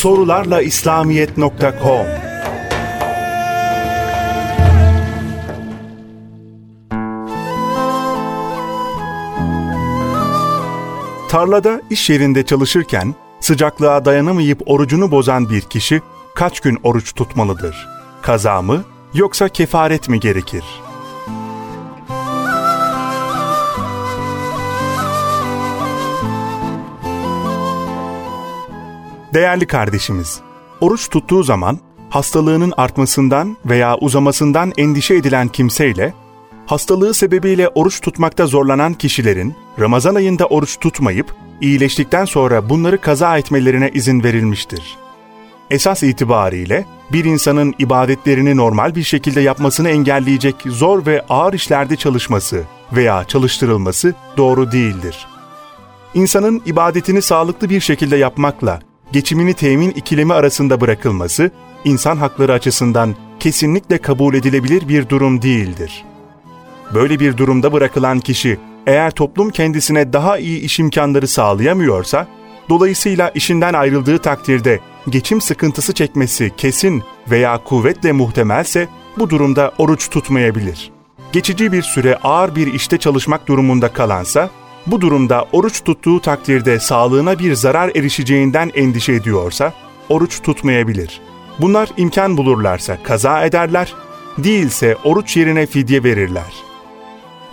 sorularla İslamiyet.com Tarlada iş yerinde çalışırken sıcaklığa dayanamayıp orucunu bozan bir kişi kaç gün oruç tutmalıdır? Kaza mı yoksa kefaret mi gerekir? Değerli kardeşimiz, oruç tuttuğu zaman hastalığının artmasından veya uzamasından endişe edilen kimseyle hastalığı sebebiyle oruç tutmakta zorlanan kişilerin Ramazan ayında oruç tutmayıp iyileştikten sonra bunları kaza etmelerine izin verilmiştir. Esas itibariyle bir insanın ibadetlerini normal bir şekilde yapmasını engelleyecek zor ve ağır işlerde çalışması veya çalıştırılması doğru değildir. İnsanın ibadetini sağlıklı bir şekilde yapmakla geçimini temin ikilemi arasında bırakılması, insan hakları açısından kesinlikle kabul edilebilir bir durum değildir. Böyle bir durumda bırakılan kişi eğer toplum kendisine daha iyi iş imkanları sağlayamıyorsa, dolayısıyla işinden ayrıldığı takdirde geçim sıkıntısı çekmesi kesin veya kuvvetle muhtemelse bu durumda oruç tutmayabilir. Geçici bir süre ağır bir işte çalışmak durumunda kalansa, bu durumda oruç tuttuğu takdirde sağlığına bir zarar erişeceğinden endişe ediyorsa, oruç tutmayabilir. Bunlar imkan bulurlarsa kaza ederler, değilse oruç yerine fidye verirler.''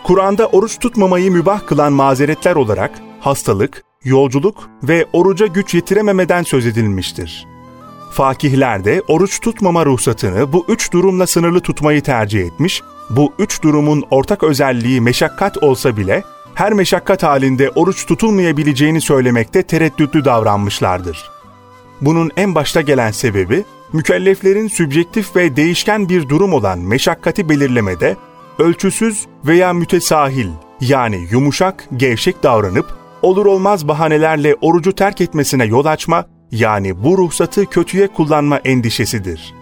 Kur'an'da oruç tutmamayı mübah kılan mazeretler olarak hastalık, yolculuk ve oruca güç yetirememeden söz edilmiştir. Fakihler de oruç tutmama ruhsatını bu üç durumla sınırlı tutmayı tercih etmiş, bu üç durumun ortak özelliği meşakkat olsa bile her meşakkat halinde oruç tutulmayabileceğini söylemekte tereddütlü davranmışlardır. Bunun en başta gelen sebebi, mükelleflerin sübjektif ve değişken bir durum olan meşakkati belirlemede ölçüsüz veya mütesahil yani yumuşak, gevşek davranıp olur olmaz bahanelerle orucu terk etmesine yol açma yani bu ruhsatı kötüye kullanma endişesidir.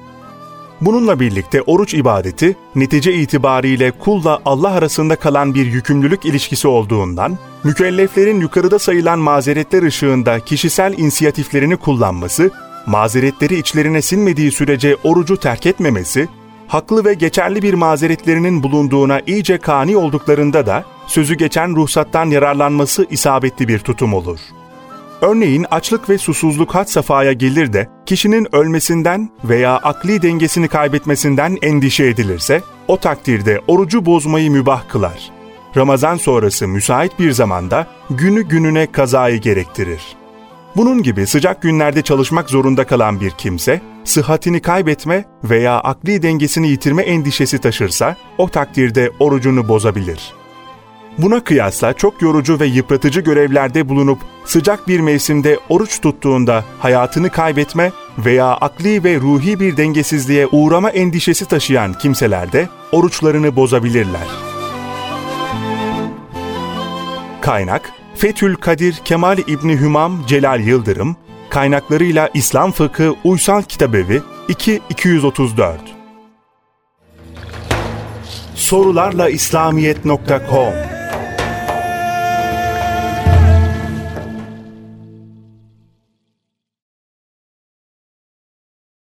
Bununla birlikte oruç ibadeti netice itibariyle kulla Allah arasında kalan bir yükümlülük ilişkisi olduğundan mükelleflerin yukarıda sayılan mazeretler ışığında kişisel inisiyatiflerini kullanması, mazeretleri içlerine sinmediği sürece orucu terk etmemesi haklı ve geçerli bir mazeretlerinin bulunduğuna iyice kani olduklarında da sözü geçen ruhsattan yararlanması isabetli bir tutum olur. Örneğin açlık ve susuzluk had safhaya gelir de kişinin ölmesinden veya akli dengesini kaybetmesinden endişe edilirse, o takdirde orucu bozmayı mübah kılar. Ramazan sonrası müsait bir zamanda günü gününe kazayı gerektirir.'' Bunun gibi sıcak günlerde çalışmak zorunda kalan bir kimse, sıhhatini kaybetme veya akli dengesini yitirme endişesi taşırsa, o takdirde orucunu bozabilir. Buna kıyasla çok yorucu ve yıpratıcı görevlerde bulunup sıcak bir mevsimde oruç tuttuğunda hayatını kaybetme veya akli ve ruhi bir dengesizliğe uğrama endişesi taşıyan kimseler de oruçlarını bozabilirler. Kaynak Fethül Kadir Kemal İbni Hümam Celal Yıldırım, kaynaklarıyla İslam Fıkı Uysal Kitabevi 2-234 Sorularla İslamiyet.com